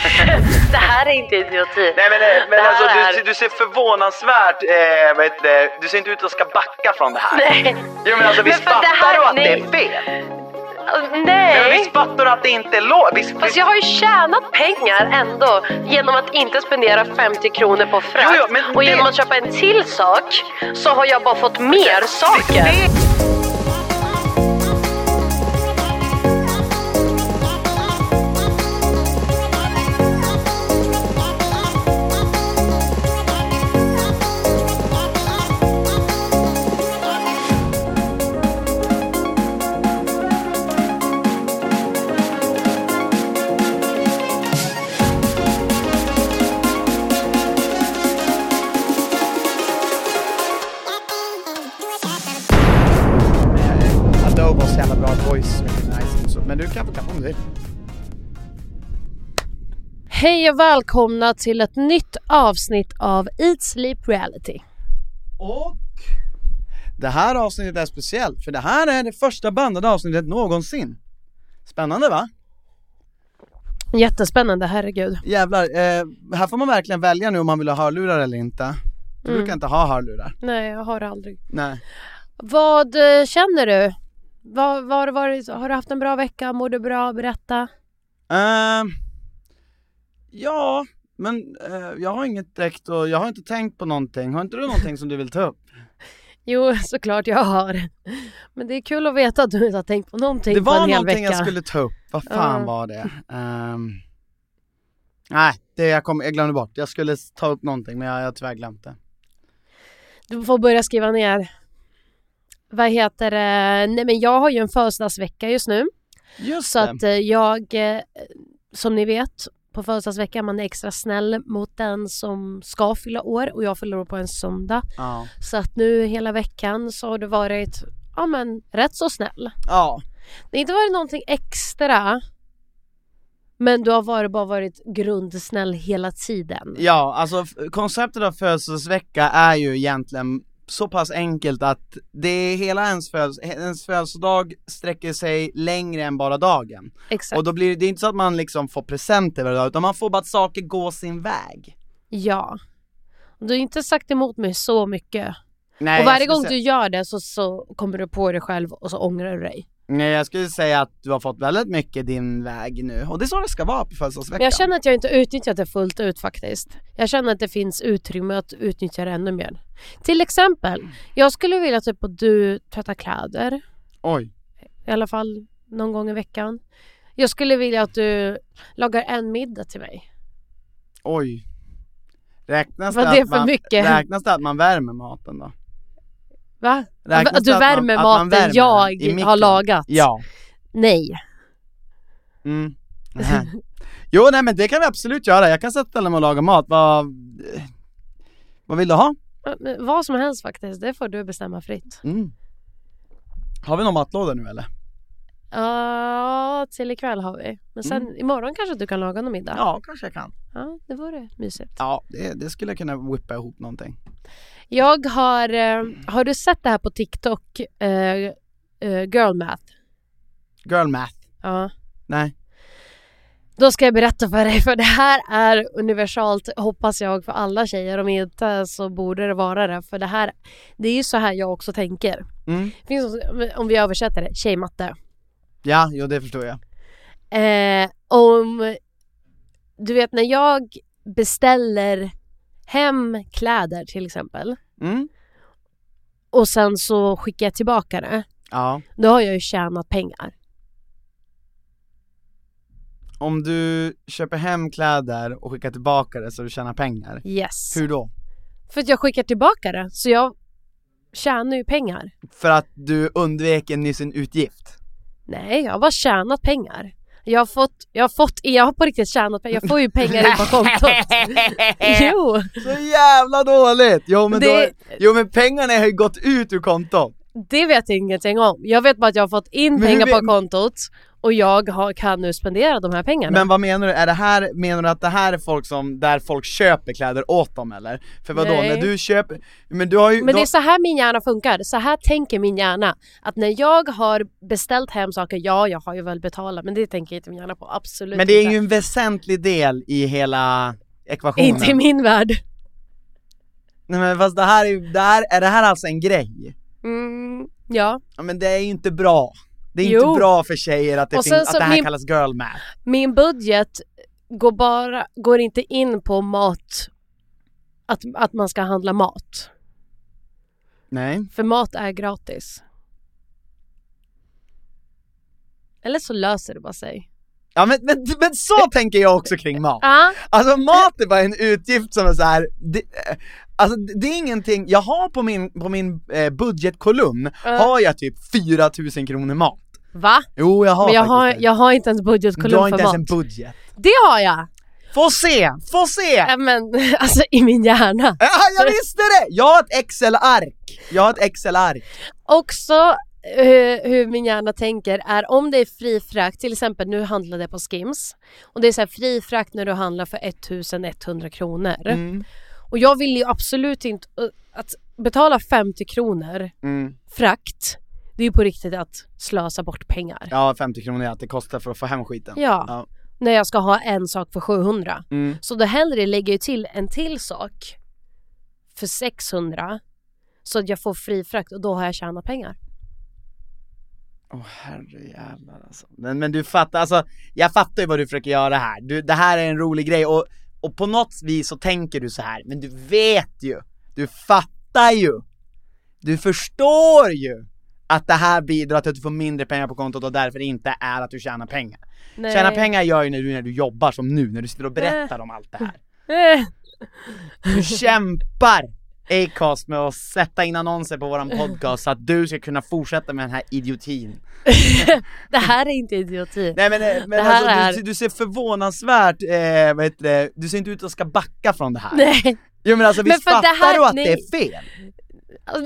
Det här är inte idioti. Nej men, eh, men Det alltså är- du, du ser förvånansvärt, eh, vad heter det, du ser inte ut att ska backa från det här. Nej. Jo men alltså visst det fattar här- du att nej. det är fel? Alltså, Men Nej. visst fattar du att det inte är lågt? Visst, Fast jag har ju tjänat pengar ändå genom att inte spendera 50 kronor på frakt. Jo, jo, och det- genom att köpa en till sak så har jag bara fått mer saker. Det- Adobe Hej och välkomna till ett nytt avsnitt av Eat Sleep Reality. Och det här avsnittet är speciellt för det här är det första bandade avsnittet någonsin. Spännande va? Jättespännande, herregud. Jävlar, eh, här får man verkligen välja nu om man vill ha hörlurar eller inte. Du Mm. brukar inte ha hörlurar. Nej, jag har aldrig. Nej. Vad eh, känner du? Har, det varit, har du haft en bra vecka? Mår du bra? Berätta. Ehm, ja, men eh, jag har inget direkt och jag har inte tänkt på någonting. Har inte du någonting som du vill ta upp? Jo, såklart jag har. Men det är kul att veta att du inte har tänkt på någonting Det på var en hel någonting vecka. jag skulle ta upp, vad fan Ja. var det? Ehm, nej, det jag, kom, jag glömde bort. Jag skulle ta upp någonting men jag, jag har tyvärr glömt det. Du får börja skriva ner. Vad heter det? Nej men jag har ju en födelsedagsvecka just nu. Just Så det. att eh, jag, eh, som ni vet, på födelsedagsveckan man är extra snäll mot den som ska fylla år och jag fyller år på en söndag. Ja. Så att nu hela veckan så har du varit, ja men rätt så snäll. ja. Det har inte varit någonting extra. Men du har varit, bara varit grundsnäll hela tiden. Ja, alltså konceptet av födelsedagsvecka är ju egentligen så pass enkelt att det är hela ens, födels ens födelsedag sträcker sig längre än bara dagen. Exakt. Och då blir det, det är inte så att man liksom får presenter varje dag utan man får bara att saker går sin väg. Ja. Du har inte sagt emot mig så mycket. Nej, och varje gång säga, du gör det så, så kommer du på dig själv och så ångrar du dig. Nej jag skulle säga att du har fått väldigt mycket din väg nu och det är så det ska vara på födelsedagsveckan. Jag känner att jag inte utnyttjat det fullt ut faktiskt. Jag känner att det finns utrymme att utnyttja det ännu mer. Till exempel, jag skulle vilja typ att du tvättar kläder. Oj. I alla fall någon gång i veckan. Jag skulle vilja att du lagar en middag till mig. Oj. Räknas det, det att för man, mycket? Räknas det att man värmer maten då? Va? Räknas Att du det att man- värmer att man maten värmer jag har lagat? Ja. Nej. Mm. Jo nej men det kan vi absolut göra, jag kan sätta mig och laga mat, vad, vad vill du ha? Vad som helst faktiskt, det får du bestämma fritt. Mm. Har vi någon matlåda nu eller? Ja, till ikväll har vi. Men sen imorgon kanske du kan laga någon middag? Mm. Ja kanske jag kan. Ja, det vore mysigt. Ja det, det skulle jag kunna whippa ihop någonting. Jag har, eh, har du sett det här på TikTok? Eh, eh, girl math. Girl math. Ja. Nej. Då ska jag berätta för dig, för det här är universalt hoppas jag för alla tjejer. Om inte så borde det vara det. För det här, det är ju så här jag också tänker. Mm. Finns, om vi översätter det, tjejmatte. Ja, jo det förstår jag. Eh, om, du vet när jag beställer hem kläder till exempel Mm. och sen så skickar jag tillbaka det. Ja. Då har jag ju tjänat pengar. Om du köper hem kläder och skickar tillbaka det så du tjänar pengar, Yes. hur då? För att jag skickar tillbaka det, så jag tjänar ju pengar. För att du undvek en nyss en utgift? Nej, jag har bara tjänat pengar. Jag har fått, jag har fått, jag har på riktigt tjänat pengar. Jag får ju pengar in på kontot. jo, Så jävla dåligt! Jo men, Det- då, jo men pengarna har ju gått ut ur kontot! det vet jag ingenting om. Jag vet bara att jag har fått in Men pengar vet- på kontot och jag har, kan nu spendera de här pengarna. Men vad menar du? Är det här, menar du att det här är folk som, där folk köper kläder åt dem eller? För vadå, Nej. när du köper, men du har ju Men det är så här min hjärna funkar. Så här tänker min hjärna. Att när jag har beställt hem saker, ja jag har ju väl betalat men det tänker inte min hjärna på. Absolut men det är inte. ju en väsentlig del i hela ekvationen Inte i min värld. Nej men fast det här är det här, är det här alltså en grej? Mm, ja. Ja men det är ju inte bra Det är Jo. inte bra för tjejer att det, finns, att det här min- kallas girl math Min budget går bara, går inte in på mat. Att, att man ska handla mat. Nej För mat är gratis. Eller så löser det bara sig. Ja men, men, men så tänker jag också kring mat Alltså mat är bara en utgift som är så här. Det, eh, alltså det är ingenting, jag har på min, på min eh, budgetkolumn, har jag typ 4000 kronor mat va? Jo jag har Men jag har, jag har inte ens Du budgetkolumn har för inte ens mat. en budget Det har jag! Få se, få se! Ja, men alltså i min hjärna. Ja, jag visste det! Jag har ett Excel-ark, jag har ett Excel-ark Också eh, hur min hjärna tänker är om det är fri frakt, till exempel nu handlade jag på Skims och det är så här fri frakt när du handlar för 1100 kronor. mm. Och jag vill ju absolut inte eh, att betala 50 kronor Mm. frakt. Det är ju på riktigt att slösa bort pengar. Ja 50 kronor är att det kostar för att få hem skiten Ja. Ja. När jag ska ha en sak för 700. Mm. Så då hellre lägger jag till en till sak för 600 så att jag får fri frakt och då har jag tjänat pengar. Åh herrejävlar alltså. Men, men du fattar, alltså, jag fattar ju vad du försöker göra här. Du, det här är en rolig grej och, och på något vis så tänker du så här, men du vet ju, du fattar ju, du förstår ju att det här bidrar till att du får mindre pengar på kontot och därför inte är att du tjänar pengar. Nej. Tjäna pengar gör ju när du, när du jobbar som nu, när du sitter och berättar om allt det här. Eh, Du kämpar Acast med att sätta in annonser på våran podcast så att du ska kunna fortsätta med den här idiotin. det här är inte idioti. Nej men, eh, men Det här alltså, är- du, du ser förvånansvärt, eh, vad heter det, du ser inte ut att ska backa från det här. Nej. Jo men alltså Men visst det fattar här- du att nej. det är fel?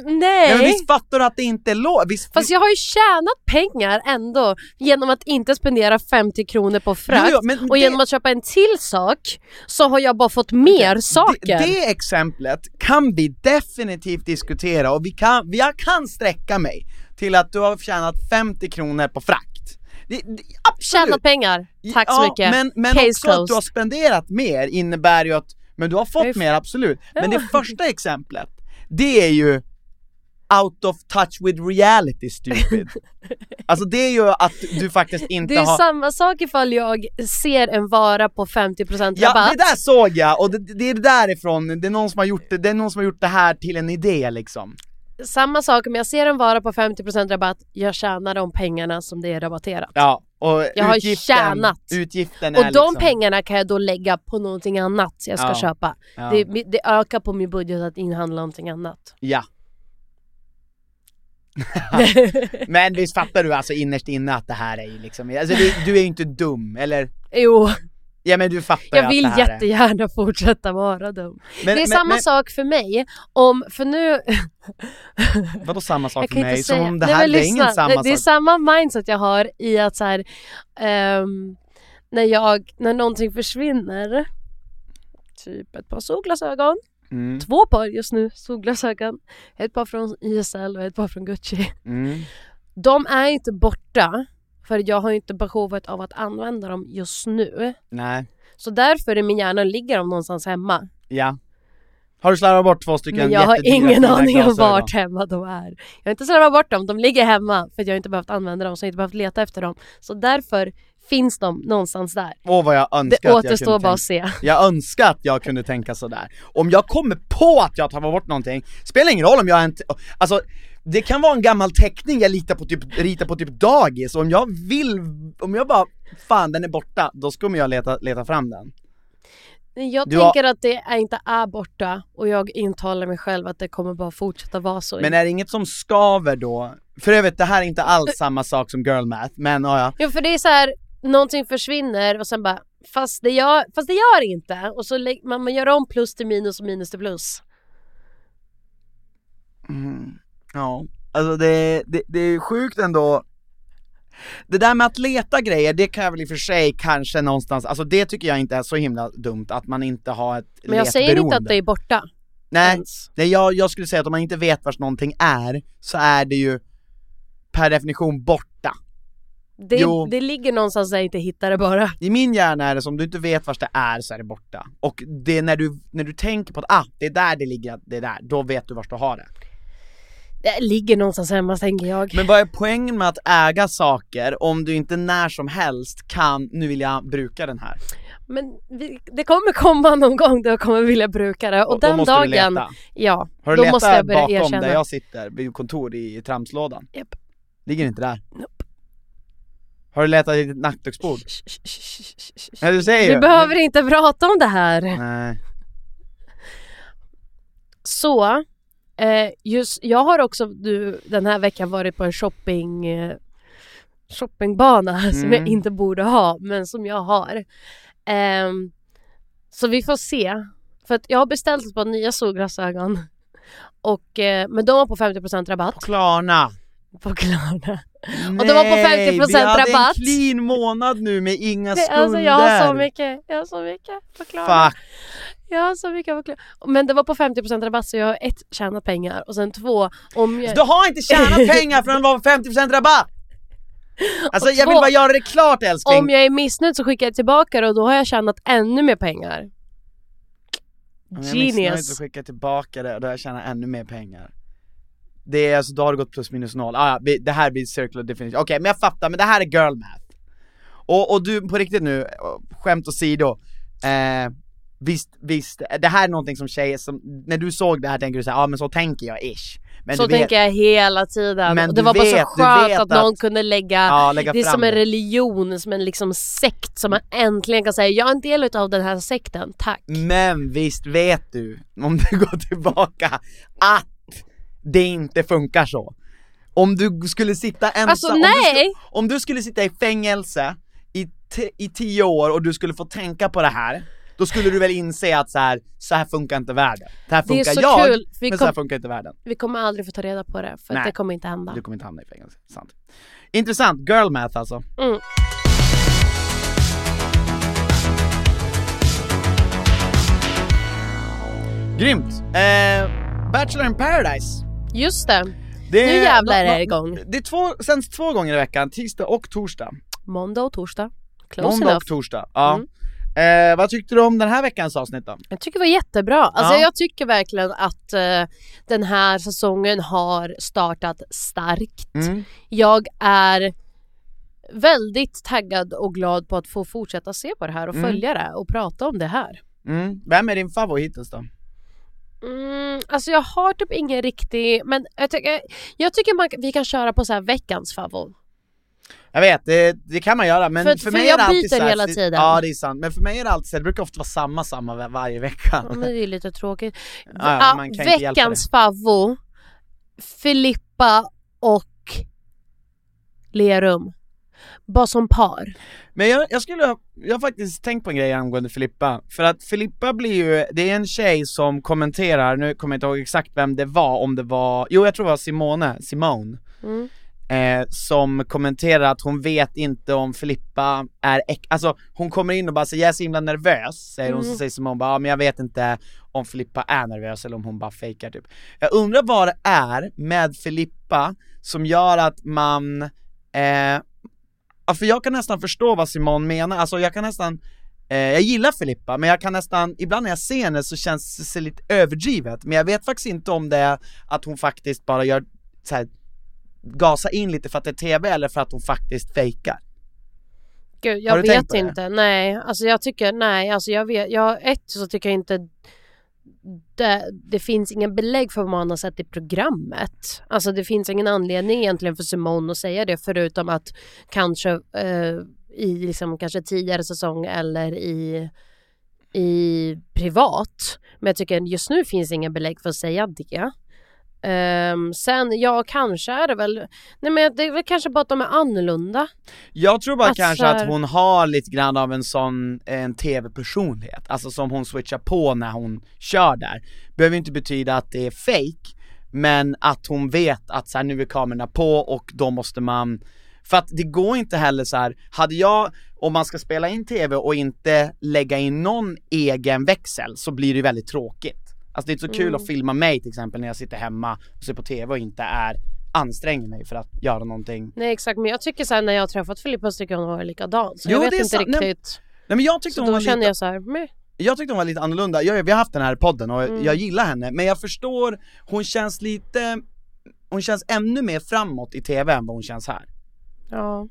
Nej. Nej. men visst fattar du att det inte är lågt? Visst, Fast jag har ju tjänat pengar ändå genom att inte spendera 50 kronor på frakt Jo, jo, och det- genom att köpa en till sak så har jag bara fått mer saker. Det, det exemplet kan vi definitivt diskutera och vi kan, jag kan sträcka mig till att du har tjänat 50 kronor på frakt. Det, det. Tjänat pengar. Tack så ja, mycket. Men, men Case också att closed. du har spenderat mer innebär ju att, men du har fått mer absolut. Men det första exemplet, det är ju out of touch with reality stupid. alltså det är ju att du faktiskt inte Det är har samma sak ifall jag ser en vara på 50% Ja rabatt. det där såg jag och det, det är därifrån, det är någon som har gjort det, det är någon som har gjort det här till en idé liksom. Samma sak om jag ser en vara på 50% rabatt, jag tjänar de pengarna som det är rabatterat. Ja, och Jag har utgiften, tjänat. utgiften Och de liksom, pengarna kan jag då lägga på någonting annat jag ska Ja. köpa. Ja. Det, det ökar på min budget att inhandla någonting annat. Ja. Men visst fattar du alltså innerst inne att det här är ju liksom, alltså du, du är ju inte dum, eller? Jo, Ja men du fattar jag vill att det här jättegärna fortsätta vara dum. är. Men, det är men, samma men, sak för mig om, för nu... Vadå samma sak för mig? Som om det Nej, här men det är ingen samma det, det är sak. samma mindset jag har i att så här, ehm, när jag, när någonting försvinner, typ ett par solglasögon, Mm, två par just nu solglasögon, ett par från YSL och ett par från Gucci. mm, De är inte borta, för jag har inte behovet av att använda dem just nu. nej, Så därför i min hjärna ligger de någonstans hemma. ja. Har du slarvat bort två stycken Men jag har ingen aning om vart hemma de är. Jag har inte slarvat bort dem, de ligger hemma för jag inte behövt använda dem så jag har inte behövt leta efter dem. Så därför Finns de någonstans där? Åh vad jag önskar Det att jag återstår bara att se. Jag önskar att jag kunde tänka sådär. Om jag kommer på att jag tar bort någonting, spelar ingen roll om jag inte, alltså det kan vara en gammal teckning jag litar på typ, ritar på typ dagis, och om jag vill, om jag bara, fan den är borta, då kommer jag leta, leta fram den. Jag Du har- tänker att det är inte är borta och jag intalar mig själv att det kommer bara fortsätta vara så. Men är det inget som skaver då? För övrigt, det här är inte alls samma sak som girl math, men ja, ja. Jo för det är så här, någonting försvinner och sen bara fast det gör, fast det gör inte och så lä- man, man gör om plus till minus och minus till plus. Mm, ja, alltså det, det, det är sjukt ändå Det där med att leta grejer, det kan jag väl i och för sig kanske någonstans, alltså det tycker jag inte är så himla dumt att man inte har ett Men jag säger inte att det är borta. Nej, ens. nej jag, jag skulle säga att om man inte vet vart någonting är, så är det ju per definition borta. Det, Jo. det ligger någonstans där jag inte hittar det bara. I min hjärna är det som om du inte vet vart det är så är det borta. Och det är när du, när du tänker på att ah, det är där det ligger, det är där, då vet du vart du har det. Det ligger någonstans hemma tänker jag. Men vad är poängen med att äga saker om du inte när som helst kan, nu vill jag bruka den här? Men vi, det kommer komma någon gång då jag kommer vilja bruka det och, Och då den du dagen, leta. ja, Har du då letat måste jag börja bakom erkänna. där jag sitter, vid kontor i tramslådan? Japp. Ligger inte där? Nope. Har du letat i ditt nattduksbord? Ja du säger Vi ju! behöver inte prata om det här. Nej. Så, eh, just, jag har också du, den här veckan varit på en shopping eh, shoppingbana som Mm. jag inte borde ha, men som jag har. Ehm, så vi får se. För att jag har beställt ett par nya solglasögon. Och, eh, men de var på 50% rabatt Klarna! På Klarna. Och det var på 50% vi hade rabatt. en clean månad nu med inga Det, skulder! alltså jag har så mycket, jag har så mycket på Klarna. Fuck! Jag har så mycket på Klarna. Men det var på 50% rabatt så jag har ett, tjänat pengar och sen två, om jag... Du har inte tjänat pengar för den var på 50% rabatt! Alltså jag vill två- bara göra det klart älskling! Om jag är missnöjd så skickar jag tillbaka det och då har jag tjänat ännu mer pengar. Om jag är missnöjd Genius. så skickar jag tillbaka det och då har jag tjänat ännu mer pengar Det är alltså, då har det gått plus minus noll, ah, ja, det här blir circular definition, okej men jag fattar, men det här är girl math. Och, och du, på riktigt nu, skämt åsido, eh, visst, visst, det här är någonting som tjejer som, när du såg det här tänker du såhär, ja ah, men så tänker jag ish. Men så vet, tänker jag hela tiden. Men och det var bara vet- så du skönt vet att någon att- kunde lägga, ja, lägga det är som en religion, som en liksom sekt som man äntligen kan säga, jag är en del av den här sekten, tack. Men visst vet du, om du går tillbaka, att det inte funkar så. Om du skulle sitta ensam, Alltså, om, du nej. skulle, om du skulle sitta i fängelse i, i tio år och du skulle få tänka på det här, då skulle du väl inse att så här, så här funkar inte världen. Det här Det är funkar så jag, kul, vi men så här funkar inte världen. Vi kommer aldrig få ta reda på det, för Nej. det kommer inte hända. Du kommer inte hamna i fängelse, sant. Intressant, girl math alltså. Mm. Grymt! Eh, Bachelor in paradise. Just det, Det Nu jävlar är det igång. Det är två, sänds två gånger i veckan, tisdag och torsdag. måndag och torsdag. Close Måndag enough. och torsdag, ja. Mm. Eh, vad tyckte du om den här veckans avsnitt då? Jag tycker det var jättebra. Alltså Ja. jag tycker verkligen att eh, den här säsongen har startat starkt. Mm. Jag är väldigt taggad och glad på att få fortsätta se på det här och Mm. följa det och prata om det här. Mm. Vem är din favorit hittills då? Mm, alltså jag har typ ingen riktig, men jag tycker, jag tycker man, vi kan köra på så här veckans favorit. Jag vet, det, det kan man göra men För- för, för mig jag är det alltid byter så här, hela tiden. Ja det är sant, men för mig är det alltid så här, det brukar ofta vara samma samma var- varje vecka. Ja, men det är lite tråkigt. Ja, ja, veckans favvo, Filippa och Lerum. Bara som par. Men jag, jag skulle, jag har faktiskt tänkt på en grej angående Filippa, för att Filippa blir ju, det är en tjej som kommenterar, nu kommer jag inte ihåg exakt vem det var, om det var, jo jag tror det var Simone, Simone Mm. eh, som kommenterar att hon vet inte om Filippa är äk- alltså hon kommer in och bara säger jag är så himla nervös, säger hon, så Mm. säger Simone bara ja, men jag vet inte om Filippa är nervös eller om hon bara fejkar typ Jag undrar vad det är med Filippa som gör att man, eh, ja, för jag kan nästan förstå vad Simone menar, alltså jag kan nästan Eh, jag gillar Filippa, men jag kan nästan, ibland när jag ser henne så känns det lite överdrivet, men jag vet faktiskt inte om det är att hon faktiskt bara gör så här, gasa in lite för att det är TV eller för att hon faktiskt fejkar. Gud, jag vet inte. Nej, alltså jag tycker, nej, alltså jag vet, jag, ett så tycker jag inte det, det finns ingen belägg för vad man har sett i programmet. Alltså det finns ingen anledning egentligen för Simone att säga det förutom att kanske eh, i liksom kanske tidigare säsong eller i i privat. Men jag tycker just nu finns ingen belägg för att säga det. Ehm, sen, ja kanske är det väl, nej men det är väl kanske bara att de är annorlunda. Jag tror bara Att kanske att hon har lite grann av en sån, en tv-personlighet, alltså som hon switchar på när hon kör där. Behöver inte betyda att det är fake men att hon vet att så här, nu är kamerorna på och då måste man för att det går inte heller så här. hade jag, om man ska spela in TV och inte lägga in någon egen växel så blir det väldigt tråkigt. Alltså det är inte så kul Mm. att filma mig till exempel när jag sitter hemma och ser på TV och inte är, anstränger mig för att göra någonting Nej exakt, men jag tycker såhär när jag har träffat Filippa så tycker jag hon var likadan. Så Jo, jag vet inte sant. Riktigt. Nej men jag tyckte så hon då var känner lite, jag såhär, meh. jag tyckte hon var lite annorlunda, jag, vi har haft den här podden och Mm. jag gillar henne, men jag förstår, hon känns lite, hon känns ännu mer framåt i TV än vad hon känns här Ja.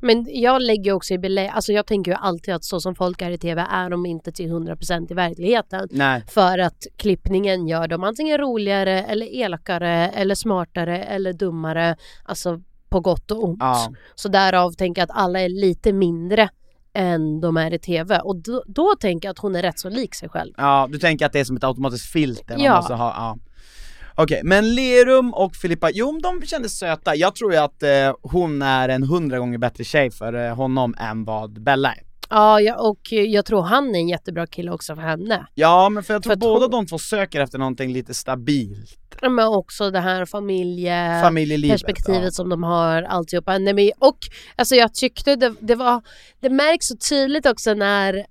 Men jag lägger också i belägg, alltså jag tänker ju alltid att så som folk är i TV är de inte till 100% i verkligheten. Nej, För att klippningen gör dem antingen roligare eller elakare eller smartare eller dummare. Alltså på gott och ont. ja, Så därav tänker jag att alla är lite mindre än de är i TV. Och då, då tänker jag att hon är rätt så lik sig själv. ja, du tänker att det är som ett automatiskt filter man Ja. måste ha, ja Okej, men Lerum och Filippa, jo de kändes söta, jag tror ju att eh, hon är en hundra gånger bättre tjej för eh, honom än vad Bella är Ja, jag, och jag tror han är en jättebra kille också för henne. Ja men för jag tror För båda hon- de två söker efter någonting lite stabilt, Men också det här familje... perspektivet ja. som de har alltihopa. Nej, men, och alltså jag tyckte det, det var, det märks så tydligt också när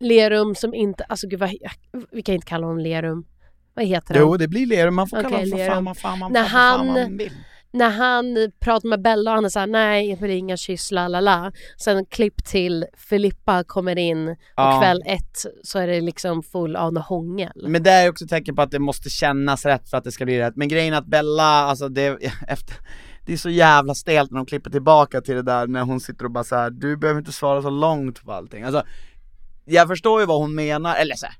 Lerum som inte, alltså gud vad, vi kan inte kalla honom Lerum. Vad heter han? Jo det blir Lerum, man får kalla Okej, honom för fan, vad fan, man, När han- man vill När han pratar med Bella och han är såhär nej det blir inga kyss la la la. Sen klipp till Filippa kommer in och Ja. kväll ett så är det liksom full av hångel. Men det är också tecken på att det måste kännas rätt för att det ska bli rätt, men grejen är att Bella, alltså det, efter, det är så jävla stelt när de klipper tillbaka till det där när hon sitter och bara så här: du behöver inte svara så långt på allting, alltså Jag förstår ju vad hon menar, eller så här,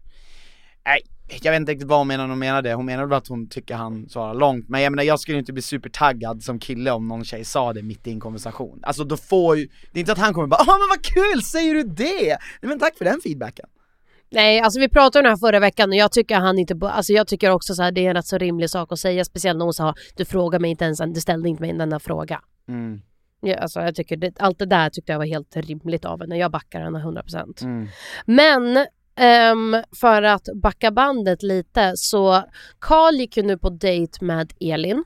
nej, jag vet inte riktigt vad hon menar när hon menar det, hon menar väl att hon tycker han svarar långt, men jag menar jag skulle inte bli supertaggad som kille om någon tjej sa det mitt i en konversation, alltså då får ju, det är inte att han kommer bara 'Åh men vad kul, säger du det?' Nej, men tack för den feedbacken Nej, alltså vi pratade om det här förra veckan och jag tycker han inte, alltså jag tycker också så här, det är en rätt så rimlig sak att säga, speciellt när hon sa du frågar mig inte ens, du ställde inte mig en enda fråga. mm. Ja, alltså jag tycker det, allt det där tyckte jag var helt rimligt av henne, jag backar henne 100%. Mm. Men Um, för att backa bandet lite så Karl gick ju nu på dejt med Elin.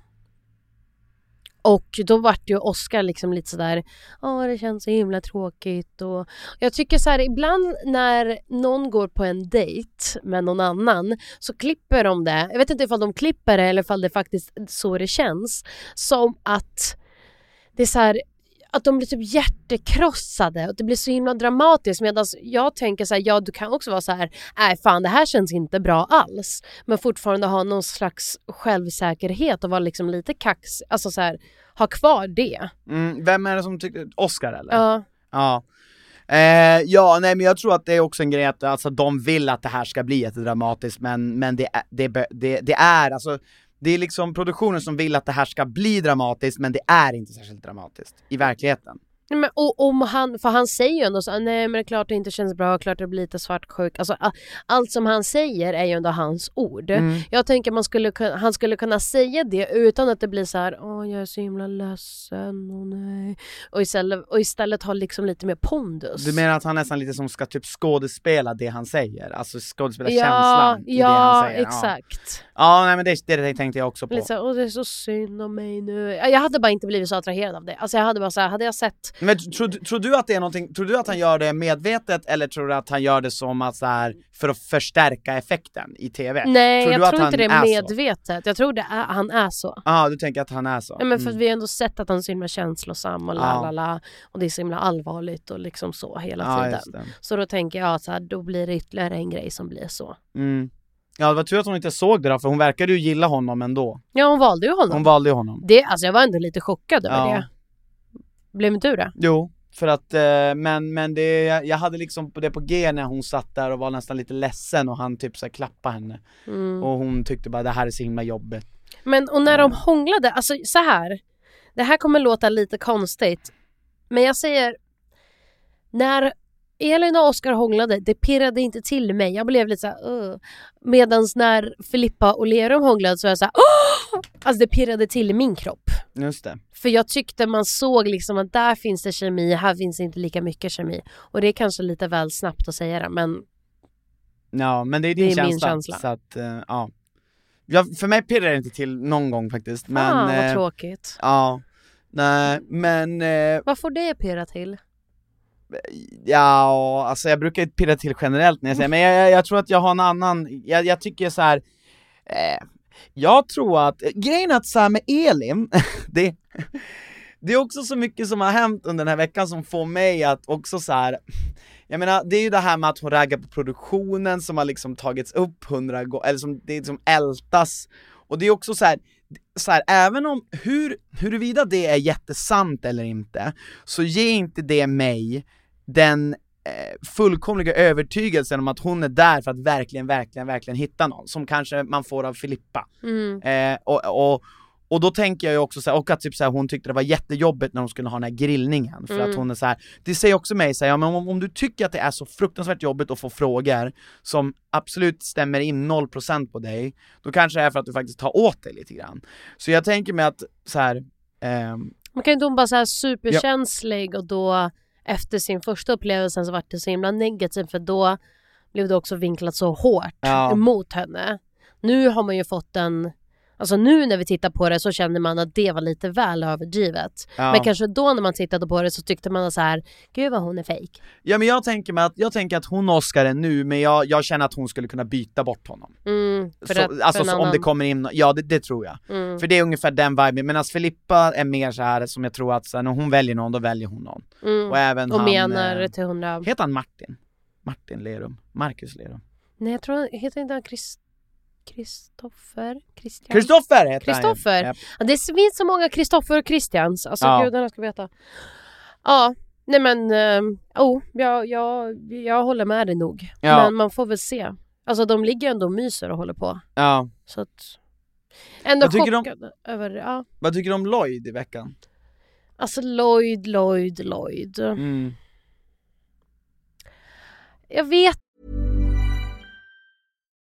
Och då vart ju Oscar liksom lite sådär, ja det känns så himla tråkigt och jag tycker så här ibland när någon går på en dejt med någon annan så klipper de det, jag vet inte ifall de klipper det eller ifall det faktiskt är så det känns, som att det är så här att de blir typ hjärtekrossade och det blir så himla dramatiskt medan jag tänker så här, ja du kan också vara så här, nej fan det här känns inte bra alls. Men fortfarande ha någon slags självsäkerhet och vara liksom lite kax, alltså så här, ha kvar det. Mm. Vem är det som tyckte, Oscar eller? Ja. Ja. Eh, ja, nej men jag tror att det är också en grej att alltså, de vill att det här ska bli jättedramatiskt men, men det, det, det, det är alltså det är liksom produktionen som vill att det här ska bli dramatiskt men det är inte särskilt dramatiskt i verkligheten. Nej, Men, och om han, för han säger ju ändå så, nej men det är klart det inte känns bra, klart det blir lite svartsjuk. Alltså, allt som han säger är ju ändå hans ord. Mm. Jag tänker man skulle, han skulle kunna säga det utan att det blir så här, åh jag är så himla ledsen, åh nej. Och istället, och istället ha liksom lite mer pondus. Du menar att han nästan lite som ska typ skådespela det han säger? Alltså skådespela ja, känslan i det ja, han säger? exakt. Ja, ja nej men det, det tänkte jag också på. Lite så, åh det är så synd om mig nu. Ja, Jag hade bara inte blivit så attraherad av det. Alltså jag hade bara så här, hade jag sett Men tror, du- tror du att det är någonting, tror du att han gör det medvetet eller tror du att han gör det som att så här, för att förstärka effekten i TV? Nej, tror jag tror inte det är så? medvetet. Jag tror det är, han är så. Ja, du tänker att han är så? Nej, men för Mm. vi har ändå sett att han är så himla känslosam och la Ja. la la och det är så himla allvarligt och liksom så hela Ja, tiden. Så då tänker jag att så då blir det ytterligare en grej som blir så. Mm. Ja det var tur att hon inte såg det då, för hon verkade ju gilla honom ändå. Ja hon valde ju honom. Hon valde ju honom. det, alltså jag var ändå lite chockad över Ja. det. Blev inte du det? Jo. För att, eh, men, men det, jag hade liksom det på G när hon satt där och var nästan lite ledsen och han typ så här klappade henne Mm. Och hon tyckte bara det här är så himla jobbigt Men och när de hånglade, alltså så här. Det här kommer låta lite konstigt. Men jag säger. När Elin och Oskar hånglade, det pirrade inte till mig. Jag blev lite såhär uh. Medans när Filippa och Lerum hånglade så var jag såhär Åh! Alltså det pirrade till i min kropp. Just det För jag tyckte man såg liksom att där finns det kemi, här finns inte lika mycket kemi. Och det är kanske lite väl snabbt att säga det men Ja men det är din Det är min känsla, känsla. så att, eh, ja ja, För mig pirrar det inte till någon gång faktiskt men fan vad eh, tråkigt. Ja, nej men eh, Vad får det pirra till? Ja, alltså jag brukar inte pirra till generellt när jag säger, men jag, jag, jag tror att jag har en annan, jag, jag tycker så här. Eh, jag tror att, eh, grejen är att så här med Elin, det, det är också så mycket som har hänt under den här veckan som får mig att också så här. Jag menar, det är ju det här med att hon raggar på produktionen som har liksom tagits upp hundra gånger, eller som det liksom ältas, och det är också så här, så här, även om, hur, huruvida det är jättesant eller inte, så ger inte det mig den fullkomliga övertygelsen om att hon är där för att verkligen, verkligen, verkligen hitta någon, som kanske man får av Filippa. Mm. Eh, och, och, och då tänker jag ju också så här, och att typ så här, hon tyckte det var jättejobbigt när de skulle ha den här grillningen, för att Mm. hon är så här, det säger också mig så här, ja, men om, om du tycker att det är så fruktansvärt jobbigt att få frågor som absolut stämmer in 0% på dig, då kanske det är för att du faktiskt tar åt dig lite grann. Så jag tänker mig att så här, ehm, Man kan ju inte hon bara så här superkänslig och då efter sin första upplevelse så vart det så himla negativt för då blev det också vinklat så hårt Ja. emot henne. Nu har man ju fått en Alltså nu när vi tittar på det så känner man att det var lite väl överdrivet. ja. Men kanske då när man tittade på det så tyckte man så här, gud vad hon är fejk. Ja men jag tänker att, jag tänker att hon Oscar är nu, men jag, jag känner att hon skulle kunna byta bort honom. Mm, så, att- alltså så, om det kommer in, ja det, det tror jag. Mm. För det är ungefär den viben, medan Filippa är mer så här som jag tror att så här, när hon väljer någon, då väljer hon någon. Mm. Och även Och han, menar eh, till hundra... heter han Martin? Martin Lerum? Marcus Lerum? Nej jag tror, heter inte han Chris... Kristoffer? Christian? Kristoffer heter. Kristoffer. Ja, det finns så många Kristoffer och Christians, alltså Ja. gudarna ska veta. Ja, nej men, um, oh, jag, jag, jag håller med dig nog. Ja. Men man får väl se. Alltså de ligger ändå och myser och håller på. Ja. Så att... Ändå Vad chockad över, ja. Vad tycker du om Lloyd i veckan? Alltså Lloyd, Lloyd, Lloyd. Mm. Jag vet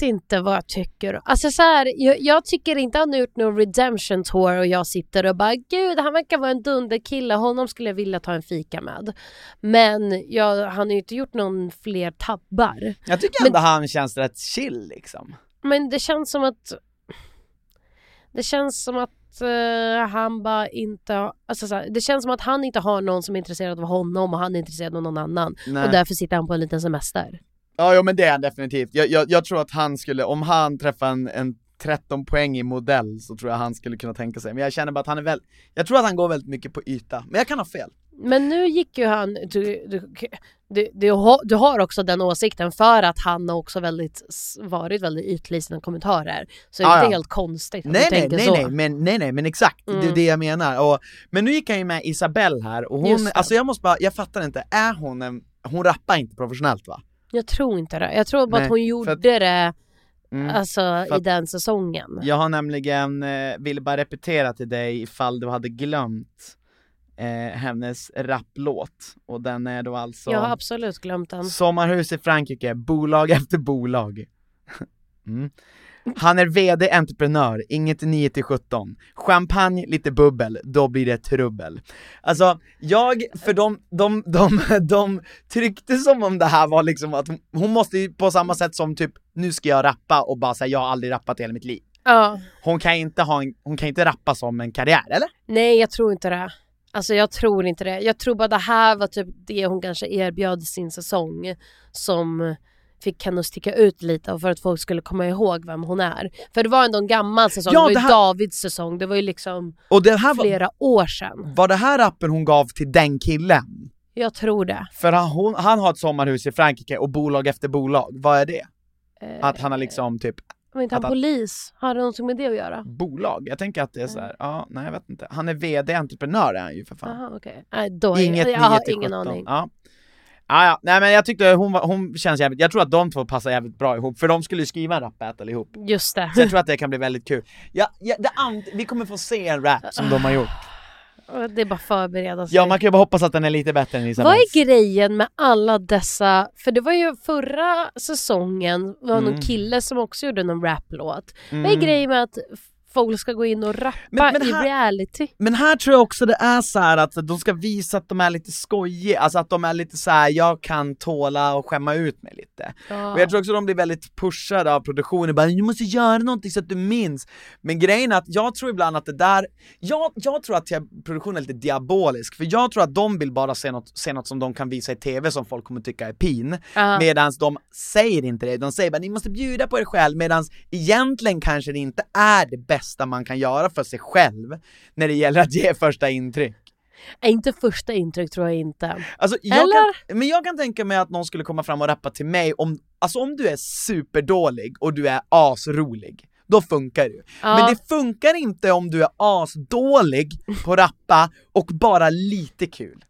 Inte vad jag tycker. Alltså så här, jag, jag tycker inte han har gjort någon redemption tour och jag sitter och bara gud han verkar vara en dunderkille, honom skulle jag vilja ta en fika med. Men jag, han har ju inte gjort någon fler tabbar. Jag tycker ändå han känns rätt chill liksom. Men det känns som att det känns som att eh, han bara inte alltså så här, det känns som att han inte har någon som är intresserad av honom och han är intresserad av någon annan. Nej. Och därför sitter han på en liten semester. Ja, jo, men det är han definitivt. Jag, jag, jag tror att han skulle, om han träffar en, en 13 poäng i modell så tror jag han skulle kunna tänka sig, men jag känner bara att han är väl, jag tror att han går väldigt mycket på yta, men jag kan ha fel. Men nu gick ju han, du, du, du, du, har, också den åsikten för att han har också väldigt, varit väldigt ytlig i sina kommentarer. Så det är Ja, inte ja. helt konstigt om Nej du nej tänker nej så. nej men, nej nej men exakt, det är Mm. det jag menar. Och, men nu gick han ju med Isabelle här och hon, alltså jag måste bara, jag fattar inte, är hon en, hon rappar inte professionellt va? Jag tror inte det. Jag tror bara Nej, att hon gjorde att- det Mm. alltså i den säsongen. Jag har nämligen, eh, ville bara repetera till dig ifall du hade glömt eh, hennes rapplåt. Och den är då alltså Jag har absolut glömt den. Sommarhus i Frankrike, bolag efter bolag. Mm. Han är VD entreprenör, inget 9 till 17. Champagne, lite bubbel, då blir det trubbel. Alltså, jag, för de, de, de, de tryckte som om det här var liksom att hon, hon måste ju på samma sätt som typ, nu ska jag rappa och bara säga jag har aldrig rappat i hela mitt liv. Ja. Hon kan inte ha en, hon kan inte rappa som en karriär, eller? Nej, jag tror inte det. Alltså jag tror inte det. Jag tror bara det här var typ det hon kanske erbjöd sin säsong som fick henne att sticka ut lite för att folk skulle komma ihåg vem hon är. För det var ändå en gammal säsong, Ja, det var ju det här- Davids säsong, det var ju liksom var, flera år sedan. var det här rappen hon gav till den killen? Jag tror det. För han, hon, han har ett sommarhus i Frankrike och bolag efter bolag, vad är det? Eh, Att han har liksom typ Var inte han polis? Har det någonting med det att göra? bolag? Jag tänker att det är så här, ja, nej jag vet inte. Han är VD-entreprenör är han ju för fan. Jaha okej. Nej då, Inget jag, jag har 9 till ingen 17. aning. Ja. Ja, ja, nej men jag tyckte hon, hon känns jävligt, jag tror att de två passar jävligt bra ihop, för de skulle ju skriva en rap-battle ihop. Just det. Så jag tror att det kan bli väldigt kul. Ja, ja, det ant- vi kommer få se en rap som de har gjort. Det är bara förbereda sig. Ja, man kan ju bara hoppas att den är lite bättre än Vad Isabels. är grejen med alla dessa, för det var ju förra säsongen var Mm. någon kille som också gjorde någon raplåt. Vad är Mm. grejen med att folk ska gå in och rappa Men- men i här- reality? Men här tror jag också det är så att de ska visa att de är lite skojiga, alltså att de är lite så här: jag kan tåla och skämma ut mig lite. Ja. Och jag tror också de blir väldigt pushade av produktionen, bara du måste göra någonting så att du minns. Men grejen är att jag tror ibland att det där, jag, jag tror att produktionen är lite diabolisk, för jag tror att de vill bara se något, se något som de kan visa i TV som folk kommer tycka är pin, Ja. medans de säger inte det, de säger bara ni måste bjuda på er själv, medans egentligen kanske det inte är det bästa man kan göra för sig själv när det gäller att ge första intryck. Äh, Inte första intryck tror jag inte. Alltså, jag Eller? Kan, men jag kan tänka mig att någon skulle komma fram och rappa till mig om, alltså om du är superdålig och du är asrolig, då funkar det ju. Ja. Men det funkar inte om du är asdålig på att rappa och bara lite kul.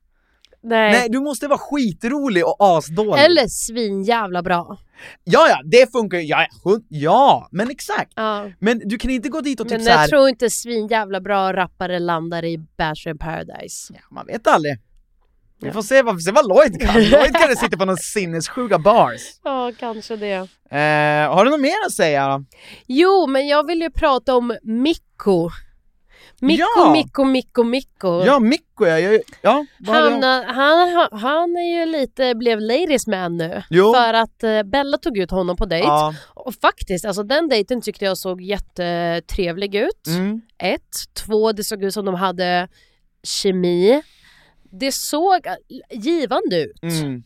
Nej. Nej, du måste vara skitrolig och asdålig. Eller svinjävla bra. Ja, ja, det funkar ju, ja, ja, men exakt. Ja. Men du kan inte gå dit och typ Men så här. jag tror inte svinjävla bra rappare landar i Bachelor in paradise. Ja, man vet aldrig. Vi får se vad, se vad Lloyd kan. Lloyd kan sitta på någon sinnessjuka bars. Ja, kanske det. Eh, har du något mer att säga då? Jo, men jag vill ju prata om Mikko. Mikko, Ja. Mikko, Mikko, Mikko. Ja, Mikko ja, jag, ja Han, eh, han, han är ju lite, blev ladies man nu. Jo. För att eh, Bella tog ut honom på dejt. Ja. Och faktiskt, alltså den dejten tyckte jag såg jättetrevlig ut. Mm. Ett. Två, det såg ut som de hade kemi. Det såg givande ut. Mm.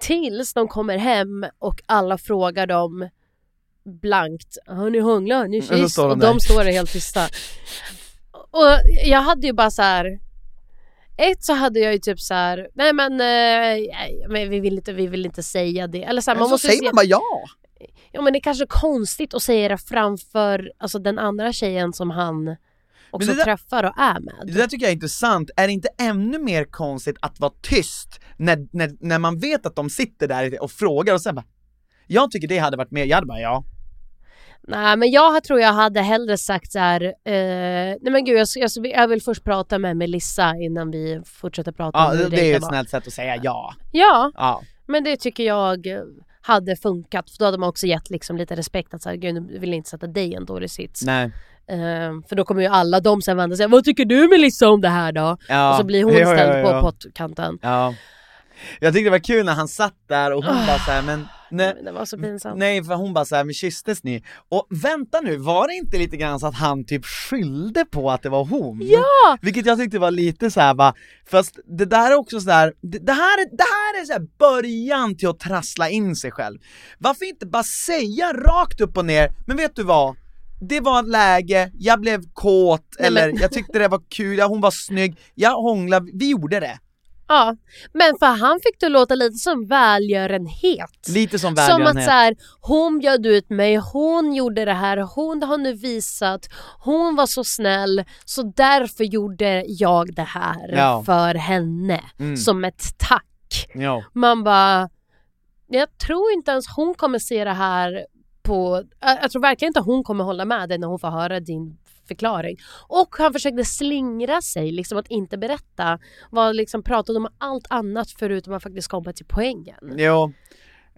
Tills de kommer hem och alla frågar dem blankt, har ni hånglat, har ni kyss? Och de står där helt tysta. Och jag hade ju bara så här. Ett så hade jag ju typ så här, nej men, eh, nej, men vi, vill inte, vi vill inte säga det. Eller så här, Men man så måste säger man bara ja. ja men det är kanske konstigt att säga det framför alltså, den andra tjejen som han också där- träffar och är med. Det där tycker jag är intressant, är det inte ännu mer konstigt att vara tyst när, när, när man vet att de sitter där och frågar och sen bara Jag tycker det hade varit mer, jag hade bara ja. Nej men jag tror jag hade hellre sagt så här, eh, nej men gud jag, jag, jag vill först prata med Melissa innan vi fortsätter prata ja om hur det, det är ju ett snällt sätt att säga ja. Ja, Ja. men det tycker jag eh, hade funkat. För då hade man också gett liksom lite respekt att så här, gud nu vill jag inte sätta dig i en dålig sits. Nej. Eh, för då kommer ju alla de sen vända sig, vad tycker du Melissa om det här då? Ja. Och så blir hon Ja, ja, ställd ja. på pottkanten. Ja. Jag tyckte det var kul när han satt där och hon bara såhär, men nej, Det var så pinsamt. nej för hon bara såhär, men kysstes ni? Och vänta nu, var det inte lite grann så att han typ skyllde på att det var hon? Ja! Vilket jag tyckte var lite såhär va, fast det där är också sådär, det, det här, är- det här är så här början till att trassla in sig själv. Varför inte bara säga rakt upp och ner, men vet du vad? Det var ett läge, jag blev kåt, eller jag tyckte det var kul, ja, hon var snygg, jag hånglade, vi gjorde det. Ja, men för han fick det låta lite som välgörenhet. Lite som Som att välgörenhet. så här, hon bjöd ut mig, hon gjorde det här, hon har nu visat, hon var så snäll, så därför gjorde jag det här Ja. för henne. Mm. Som ett tack. Ja. Man bara, jag tror inte ens hon kommer se det här på... Jag jag tror verkligen inte hon kommer hålla med dig när hon får höra din förklaring. Och han försökte slingra sig, liksom att inte berätta. Var liksom pratade om allt annat förutom att faktiskt komma till poängen. Jo.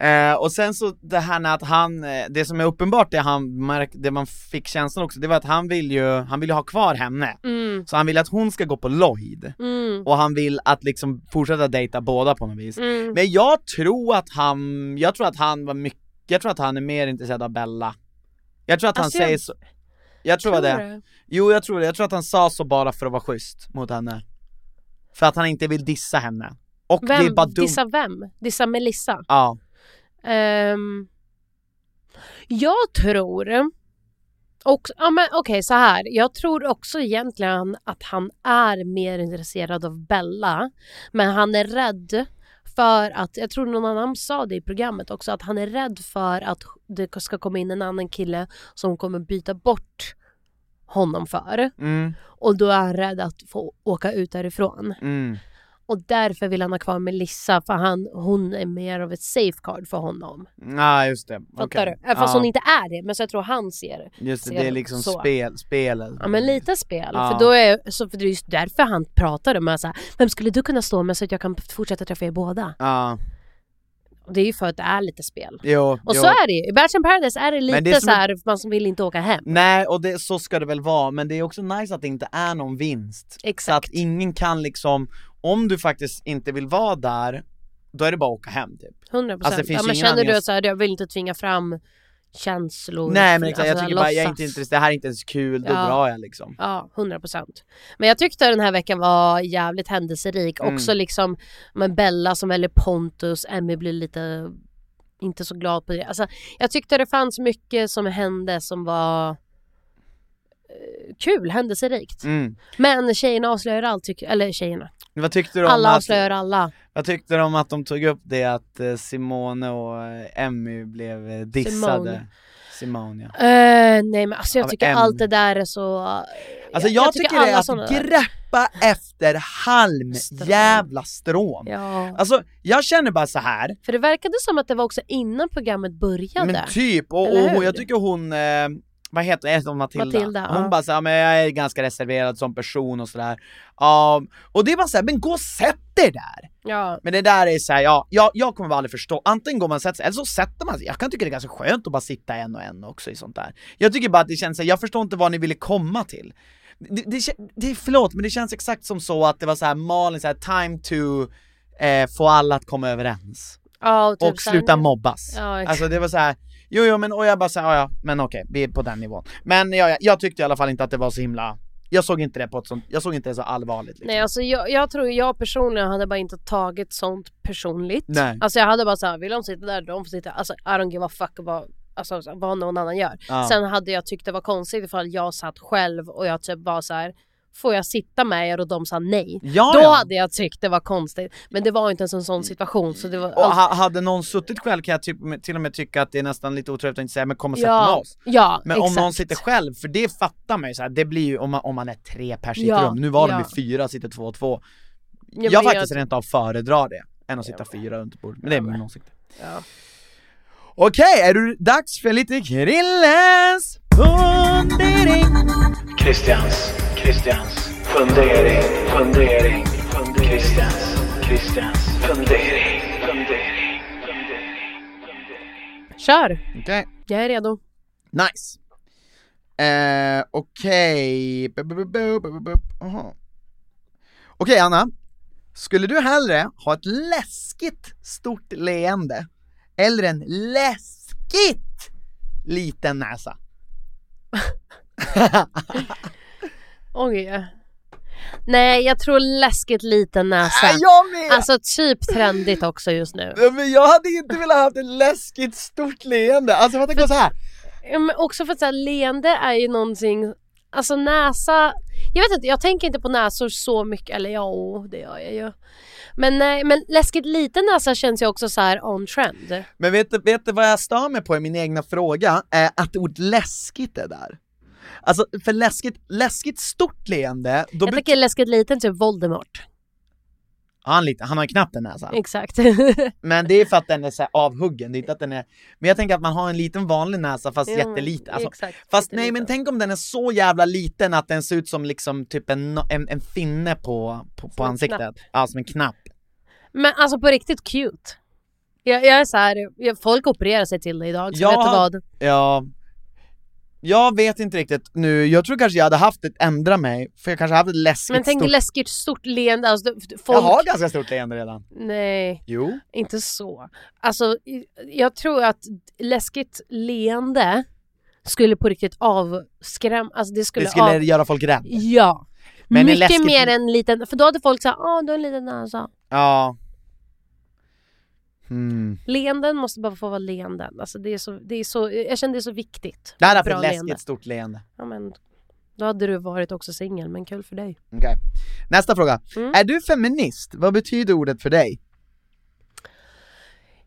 Eh, och sen så det här med att han, eh, det som är uppenbart det han märk, det man fick känslan också, det var att han vill ju, han vill ju ha kvar henne. Mm. Så han vill att hon ska gå på Lloyd. Mm. Och han vill att liksom fortsätta dejta båda på något vis. Mm. Men jag tror att han, jag tror att han var mycket, jag tror att han är mer intresserad av Bella. Jag tror att Alltså, han säger så, jag tror, Tror det. det. Jo jag tror det, jag tror att han sa så bara för att vara schysst mot henne. För att han inte vill dissa henne. Och det är Vem? bara dumt. Dissa vem? Dissa Melissa? Ja. Ehm, jag tror... Och, ja, men Okej, så här. Jag tror också egentligen att han är mer intresserad av Bella. Men han är rädd för att, jag tror någon annan sa det i programmet också, att han är rädd för att det ska komma in en annan kille som kommer byta bort honom för. Mm, Och då är han rädd att få åka ut därifrån. mm. Och därför vill han ha kvar Melissa för han, hon är mer av ett safeguard för honom. Ja just det, Fattar Okej. du? Även Fast ja. hon inte är det, men så jag tror han ser det. Just det, ser det är liksom så. spel, spelet. Ja men lite spel. Ja. För, då är, så för det är just därför han pratade med så här, vem skulle du kunna stå med så att jag kan fortsätta träffa er båda? Ja, Och det är ju för att det är lite spel. jo, Och jo. så är det ju. I Bachelor Paradise är det lite Men det är som så här, man som vill inte åka hem. Nej, och det, så ska det väl vara, men det är också nice att det inte är någon vinst. Så Exakt. att ingen kan liksom, om du faktiskt inte vill vara där, då är det bara att åka hem typ. 100%. Alltså, ja, men känner du att så här, jag vill inte tvinga fram känslor? Nej men exakt, jag alltså, tycker bara, jag är inte intresserad, det här är inte ens kul, då Ja. drar jag liksom. Ja, 100 procent. Men jag tyckte den här veckan var jävligt händelserik. Mm. Också liksom med Bella som väljer Pontus, Emmy blir lite inte så glad på det. Alltså, jag tyckte det fanns mycket som hände som var kul, händelserikt. Mm. Men tjejerna avslöjar allt, tycker, eller tjejerna. Vad tyckte du om Alla att, avslöjar alla. vad tyckte du om att de tog upp det att eh, Simone och eh, Emmy blev eh, dissade? Simone. Simone ja. Eh, nej men alltså jag Av tycker M. allt det där är så... Alltså jag, tycker, det alla är att där- greppa efter halm Strån. jävla strån. Ja. Alltså jag känner bara så här. För det verkade som att det var också innan programmet började. men typ, och, och, jag tycker hon, eh, vad heter hon, Matilda? Matilda, hon ja. bara såhär, men jag är ganska reserverad som person och sådär. Ja, och det är bara såhär, men gå och sätt dig där! Ja. Men det där är såhär, ja, jag, jag kommer bara aldrig förstå, antingen går man och sätter sig, eller så sätter man sig. Jag kan tycka det är ganska skönt att bara sitta en och en också i sånt där. Jag tycker bara att det känns såhär, jag förstår inte vad ni ville komma till. Det, det, det, förlåt, men det känns exakt som så att det var såhär Malin, såhär time to eh, få alla att komma överens. ja och, typ och sluta mobbas. Ja, exakt. alltså det var så här. Jo jo men och jag bara såhär, ja men okej, vi är på den nivån. Men ja, ja, jag tyckte i alla fall inte att det var så himla, jag såg inte det på ett sånt, jag såg inte det så allvarligt liksom. Nej alltså jag, jag tror jag personligen hade bara inte tagit sånt personligt. Nej. Alltså jag hade bara såhär, vill de sitta där, de får sitta. Alltså I don't give a fuck vad, alltså, vad någon annan gör. Ja. Sen hade jag tyckt det var konstigt ifall jag satt själv och jag typ var så här. Får jag sitta med er och de sa nej? Ja, Då ja. hade jag tyckt det var konstigt. Men det var inte ens en sån situation så det var Och ha, hade någon suttit själv kan jag typ, till och med tycka att det är nästan lite otrevligt att inte säga men kom och sätt dig med ja, oss. ja, Men exakt. om någon sitter själv, för det fattar man ju så här, det blir ju om man, om man är tre pers i ett Ja, rum, nu var de ja. ju fyra, sitter två och två. Ja, jag faktiskt rent av föredrar det, än att sitta fyra runt ett bord, men det är min åsikt. Ja. Okej, är du dags för lite Krillens fundering? Christians, Christians fundering, fundering, fundering. Christians, Christians fundering, fundering, fundering. Kör! Okej, Jag är redo. nice. Eh, okej, Aha. Okej Anna, skulle du hellre ha ett läskigt stort leende eller en läskigt liten näsa? Oj. Nej, jag tror läskigt liten näsa. Äh, jag med! Alltså typ trendigt också just nu. Ja, Men jag hade inte velat ha ett läskigt stort leende, alltså för att det går så här. Ja, Men också för att så här, leende är ju någonting, alltså näsa, jag vet inte, jag tänker inte på näsor så mycket, eller ja, det gör jag ju. Men, nej, men läskigt liten näsa känns ju också så här on trend. Men vet du, vet du vad jag stör mig på i min egna fråga? Är att ordet läskigt är där. Alltså för läskigt, läskigt stort leende, då Jag tycker läskigt liten typ Voldemort. Han, lite, han har ju knappt en näsa. Exakt. Men det är för att den är så avhuggen, det är inte att den är... Men jag tänker att man har en liten vanlig näsa fast Ja, jätteliten. Alltså, exakt, fast nej men tänk om den är så jävla liten att den ser ut som liksom typ en, en, en finne på, på, på ansiktet. knapp. Ja, som en knapp. Men alltså på riktigt cute. Jag, jag är så här, folk opererar sig till det idag, så Jag vet du vad? Ja, jag vet inte riktigt nu, jag tror kanske jag hade haft ett ändra mig, för jag kanske haft ett läskigt Men tänk stort... läskigt stort leende, alltså, folk... Jag har ganska stort leende redan. Nej, Jo. inte så. Alltså, jag tror att läskigt leende skulle på riktigt avskrämma, alltså det skulle, Det skulle av... göra folk rädda. Ja. Men en Mycket läskigt- mer än en liten, för då hade folk sagt åh du har en liten näsa. Ja. Hmm. Leenden måste bara få vara leenden. Alltså det är så, det är så, jag känner det är så viktigt. Det för Bra ett läskigt leende. stort leende. Ja, men, då hade du varit också singel, men kul för dig. Okej. Nästa fråga. Mm. Är du feminist? Vad betyder ordet för dig?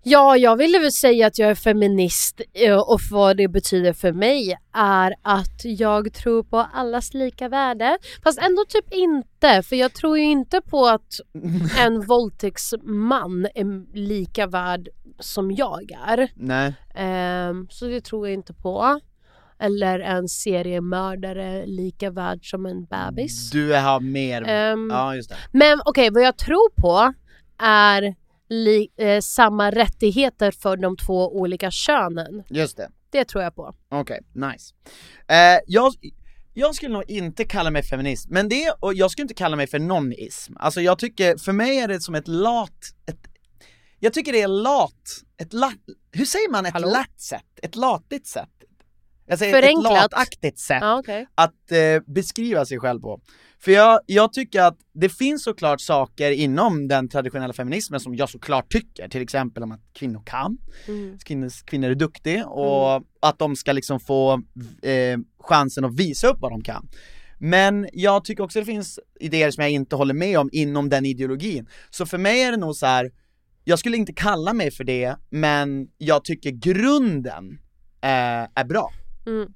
Ja, jag ville väl säga att jag är feminist eh, och vad det betyder för mig är att jag tror på allas lika värde. Fast ändå typ inte, för jag tror ju inte på att en våldtäktsman är lika värd som jag är. Nej. Ehm, så det tror jag inte på. Eller en seriemördare lika värd som en bebis. Du har mer... Ehm, ja, just det. Men okej, vad jag tror på är eh, samma rättigheter för de två olika könen. Just det. Det tror jag på. Okej, nice. Eh, jag, jag skulle nog inte kalla mig feminist, men det, och jag skulle inte kalla mig för nonism. Alltså jag tycker, för mig är det som ett lat, ett, jag tycker det är lat, ett lat, hur säger man ett Hallå? lätt sätt? Ett latigt sätt? Jag säger Förenklat. ett lataktigt sätt Ja, okej. att eh, beskriva sig själv på. För jag, jag tycker att det finns såklart saker inom den traditionella feminismen som jag såklart tycker, till exempel om att kvinnor kan, Mm. kvinnor, kvinnor är duktiga och att de ska liksom få eh, chansen att visa upp vad de kan. Men jag tycker också det finns idéer som jag inte håller med om inom den ideologin. Så för mig är det nog så här. jag skulle inte kalla mig för det, men jag tycker grunden eh, är bra. Mm.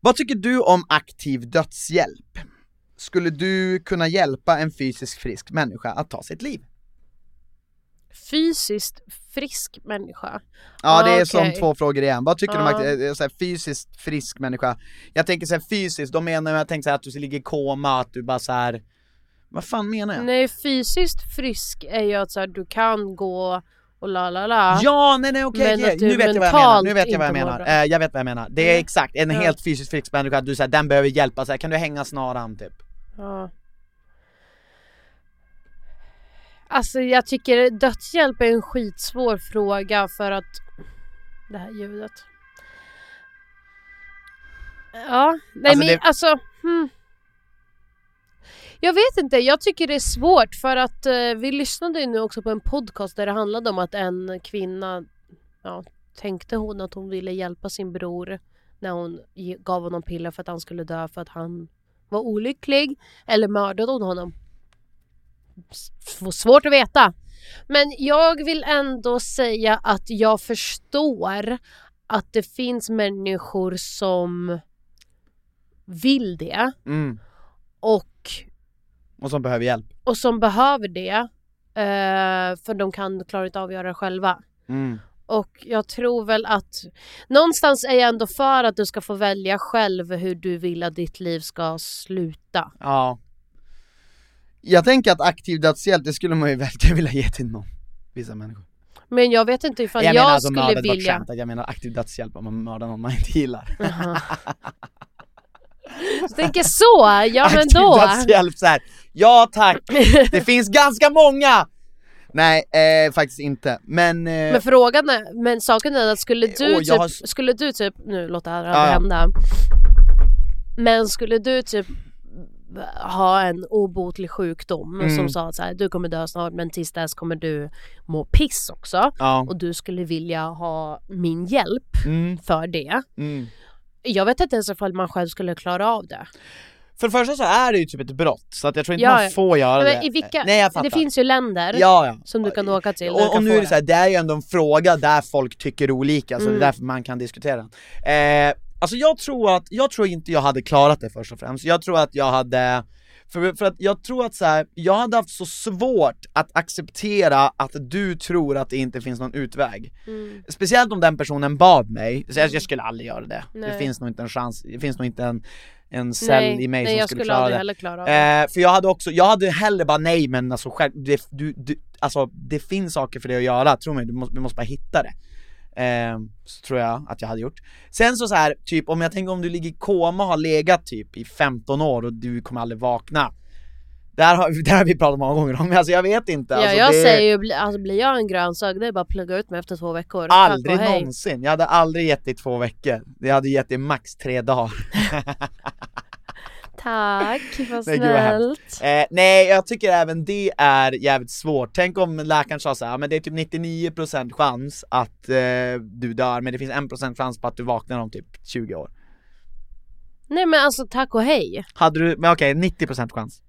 Vad tycker du om aktiv dödshjälp? Skulle du kunna hjälpa en fysiskt frisk människa att ta sitt liv? Fysiskt frisk människa. Ja det är Okej. som två frågor igen, vad tycker du om aktiv, eh, så här, fysiskt frisk människa? Jag tänker såhär fysiskt, då menar jag, jag tänker så här, att du ligger i koma, att du bara så här. Vad fan menar jag? Nej, fysiskt frisk är ju att så här, du kan gå och la la la. Ja, nej nej okej, att du nu vet jag vad jag menar, nu vet jag vad jag menar. Eh, jag vet vad jag menar. Det är Mm. exakt, en Ja. helt fysiskt frisk människa, du säger den behöver hjälpa, så här, kan du hänga snaran typ? Ja. Alltså jag tycker dödshjälp är en skitsvår fråga för att det här ljudet. Ja, nej Alltså, men det- alltså hmm. Jag vet inte, jag tycker det är svårt för att eh, vi lyssnade ju nu också på en podcast där det handlade om att en kvinna, ja, tänkte hon att hon ville hjälpa sin bror när hon gav honom piller för att han skulle dö för att han var olycklig eller mördade hon honom? S- Svårt att veta. Men jag vill ändå säga att jag förstår att det finns människor som vill det Mm. och, Och som behöver hjälp. och som behöver det eh, för de kan klara inte av att göra det själva. Mm. Och jag tror väl att någonstans är jag ändå för att du ska få välja själv hur du vill att ditt liv ska sluta. Ja. Jag tänker att aktiv dödshjälp, det skulle man ju verkligen vilja ge till någon, vissa människor. Men jag vet inte ifall jag, menar alltså skulle vilja... skämt, jag menar aktiv dödshjälp om man mördar någon man inte gillar. Jaha. Du tänker så, ja men aktiv då. dödshjälp så här. Ja tack, det finns ganska många! Nej, eh, faktiskt inte, men... Eh, Men frågan är, men saken är att skulle du Åh, typ, har- skulle du typ, nu låt det här ja. hända. Men skulle du typ ha en obotlig sjukdom Mm. som sa att så här, du kommer dö snart men tills dess kommer du må piss också. ja. Och du skulle vilja ha min hjälp Mm, för det. mm. Jag vet inte ens ifall man själv skulle klara av det. För det första så är det ju typ ett brott, så att jag tror inte Ja, man får göra Men det. i vilka, Nej jag fattar. det finns ju länder ja, ja. som du kan åka till. Och, och nu är det så här, det är ju ändå en fråga där folk tycker olika, så Mm. det är därför man kan diskutera den. Eh, alltså jag tror att, jag tror inte jag hade klarat det först och främst, jag tror att jag hade För, för att jag tror att så här, jag hade haft så svårt att acceptera att du tror att det inte finns någon utväg. Mm. Speciellt om den personen bad mig, så jag, jag skulle aldrig göra det. Det Nej. finns nog inte en chans, det finns nog inte en, en cell Nej, i mig nej, som jag skulle, skulle klara aldrig det. heller klara av det. Eh, för jag hade också, jag hade hellre bara nej men alltså själv, det, du, du, alltså, det finns saker för dig att göra, tro mig, du måste, du måste bara hitta det. Eh, så tror jag att jag hade gjort. Sen så, så här, typ om jag tänker om du ligger i koma och har legat typ i 15 år och du kommer aldrig vakna. Där har, där har vi pratat många gånger om, men alltså jag vet inte. Ja, alltså, jag det, säger ju, bli- alltså, blir jag en grönsak, det är bara att plugga ut mig efter två veckor. Tack Aldrig hej. någonsin, jag hade aldrig gett dig två veckor. Jag hade gett dig max tre dagar. Tack, vad snällt. Eh, nej, jag tycker även det är jävligt svårt. Tänk om läkaren sa så här, "Ja, men det är typ 99% chans att eh, du dör, men det finns 1% chans på att du vaknar om typ 20 år. Nej men alltså tack och hej. Hade du, men okej, 90% chans.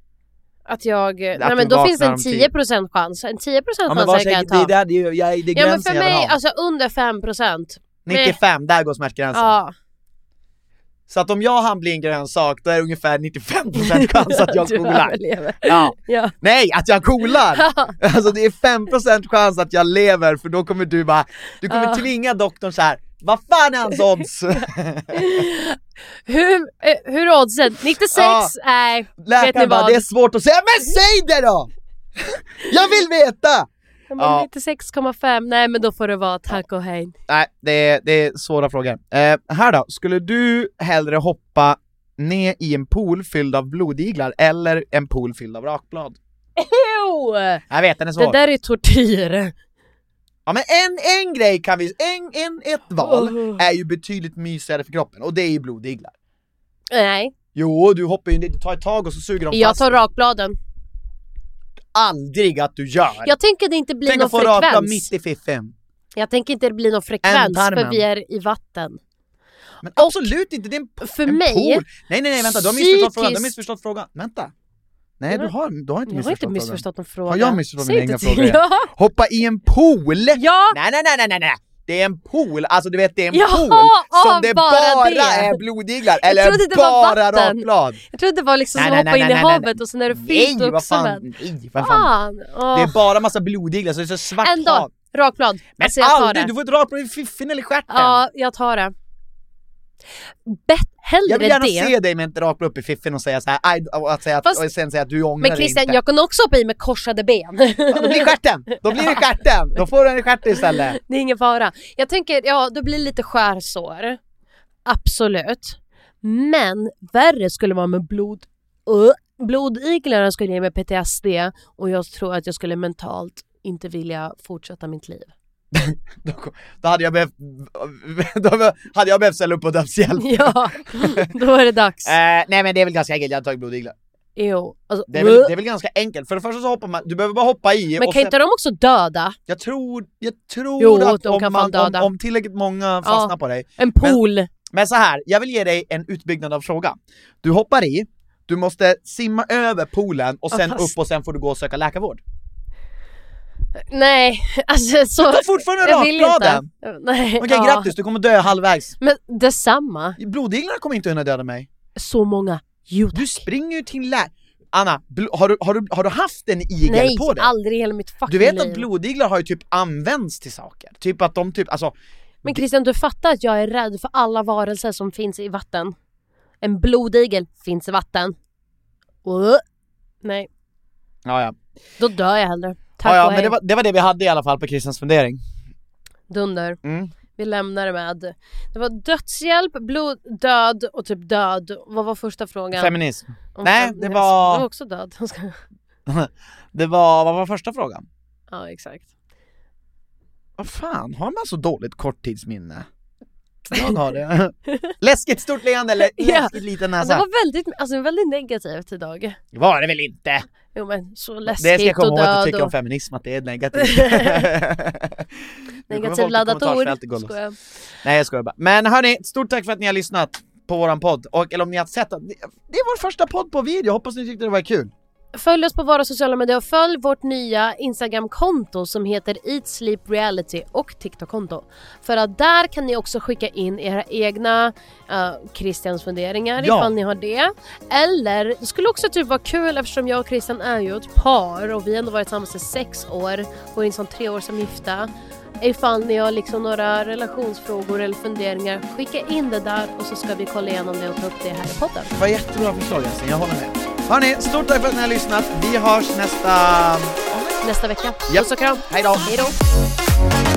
Att jag, nej du men då finns det en vaknar om 10% chans, en 10% Ja, men chans var jag kan ta. det, är det, är, det är ja men för jag vill mig, ha. alltså under 5% 95, där går smärtgränsen. Ja. Så att om jag hann bli en grönsak, då är det ungefär 95% chans att jag coolar. Ja. Ja. Nej, att jag coolar! Ja. Alltså det är 5% chans att jag lever för då kommer du bara, du kommer Ja. tvinga doktorn så här. Vad fan är hans odds? Hur, eh, hur är oddsen? 96? Ja. Nej, vet ni Läkaren bara, vad? det är svårt att säga, men säg det då! Jag vill veta! Ja, men Ja. 96,5, nej men då får det vara tack och hej. Nej, det är, det är svåra frågor. Eh, här då, skulle du hellre hoppa ner i en pool fylld av blodiglar eller en pool fylld av rakblad? Ew! Jag vet, den är Det svår. där är tortyr. Ja men en, en grej kan vi, en, en, ett val Oh. är ju betydligt mysigare för kroppen och det är ju blodiglar. Nej, Jo, du hoppar ju, du tar ett tag och så suger de jag fast tar rakbladen. Aldrig att du gör! Jag tänker det inte blir Tänk någon att få rakblad frekvens. mitt i fiffen. Jag tänker inte det blir någon frekvens för vi är i vatten. Men absolut inte, det är en, För en mig, pool! Nej nej nej vänta, du har missförstått frågan, du har missförstått frågan, vänta! Nej du har, du har inte jag har inte missförstått missförstått någon fråga. Har jag missförstått Säg egna till. frågor? Ja. Hoppa i en pool! Ja. Nej nej nej nej nej! Det är en pool, alltså du vet det är en Jaha, pool ja, som det bara bara, det. är blodiglar, eller bara rakblad! Jag trodde det var liksom Nej, som att hoppa nej, in nej, i havet och sen är det fint vad också fan, med. nej vad fan! Åh. Det är bara massa blodiglar så det är så svart Ändå, hav. rakblad. Men alltså aldrig, det. du får ett rakblad i fiffen eller stjärten! Ja, jag tar det. Bet, hellre Jag vill gärna det. se dig med ett rakblad upp i fiffen och säga såhär, aj, och, att säga att, Fast- och sen säga att du ångrar Men dig Christian, inte. jag kan också hoppa i med korsade ben. Ja, då blir det stjärten! Då blir det stjärten! Då får du en stjärt istället! Det är ingen fara. Jag tänker, ja, det blir lite skärsår. Absolut. Men värre skulle vara med blod... Uh, blodiglarna skulle ge mig PTSD och jag tror att jag skulle mentalt inte vilja fortsätta mitt liv. Då, då hade jag behövt, då hade jag behövt ställa upp på dödshjälp. Ja, då är det dags. Eh, nej men det är väl ganska enkelt, jag hade tagit blodiglar. Jo. Alltså, Det är, väl, det är väl ganska enkelt, för det första så hoppar man, du behöver bara hoppa i men kan sen, inte de också döda? jag tror, jag tror Jo, att de om, kan man, döda. om, om tillräckligt många fastnar på dig En pool. Men så här, jag vill ge dig en utbyggnad av frågan. Du hoppar i, du måste simma över poolen och Ja, sen fast- upp och sen får du gå och söka läkarvård. Nej, alltså så... Du tar fortfarande rakbladen! Nej, Okej ja. grattis, du kommer dö halvvägs. Men detsamma. Blodiglarna kommer inte hinna döda mig. Så många. Jo, Du springer ju till lä... Anna, har, du, har, du, har du haft en igel Nej, på dig? aldrig i hela mitt fucking Du vet liv. att blodiglar har ju typ använts till saker, typ att de typ, alltså Men Christian, du fattar att jag är rädd för alla varelser som finns i vatten. En blodigel finns i vatten. Uh. Nej, Ja ja, då dör jag hellre. Tack ja, ja och men hej. det var, det var det vi hade i alla fall på Christians fundering. Dunder. Mm. Vi lämnar det med... Det var dödshjälp, blod, död och typ död. Vad var första frågan? Feminism. Om Nej, feminism. det var- Det var också död. Det var, vad var första frågan? ja, exakt. Vad fan, har man så dåligt korttidsminne? Jag har det. Läskigt stort leende eller läskigt liten Alltså, det näsa? var väldigt, alltså, väldigt negativt idag. var det väl inte? Jo men så läskigt Det ska jag komma och ihåg att död du tycker och... om feminism, att det är negativt. Negativ laddat ord. Skojar. Nej jag skojar bara. Men hörni, stort tack för att ni har lyssnat på våran podd, och, eller om ni har sett den. Det det är vår första podd på video, hoppas ni tyckte det var kul. Följ oss på våra sociala medier och följ vårt nya Instagram-konto som heter Eat Sleep Reality och TikTok-konto. För att där kan ni också skicka in era egna uh, Christians funderingar Ja. ifall ni har det. Eller, det skulle också typ vara kul eftersom jag och Christian är ju ett par och vi har ändå varit tillsammans i sex år, går in som tre år som gifta. Ifall ni har liksom några relationsfrågor eller funderingar, skicka in det där och så ska vi kolla igenom det och ta upp det här i podden. Det var jättebra förslag Jasmin, jag håller med. Hörni, stort tack för att ni har lyssnat. Vi hörs nästa... Nästa vecka. Puss och kram. Hej då.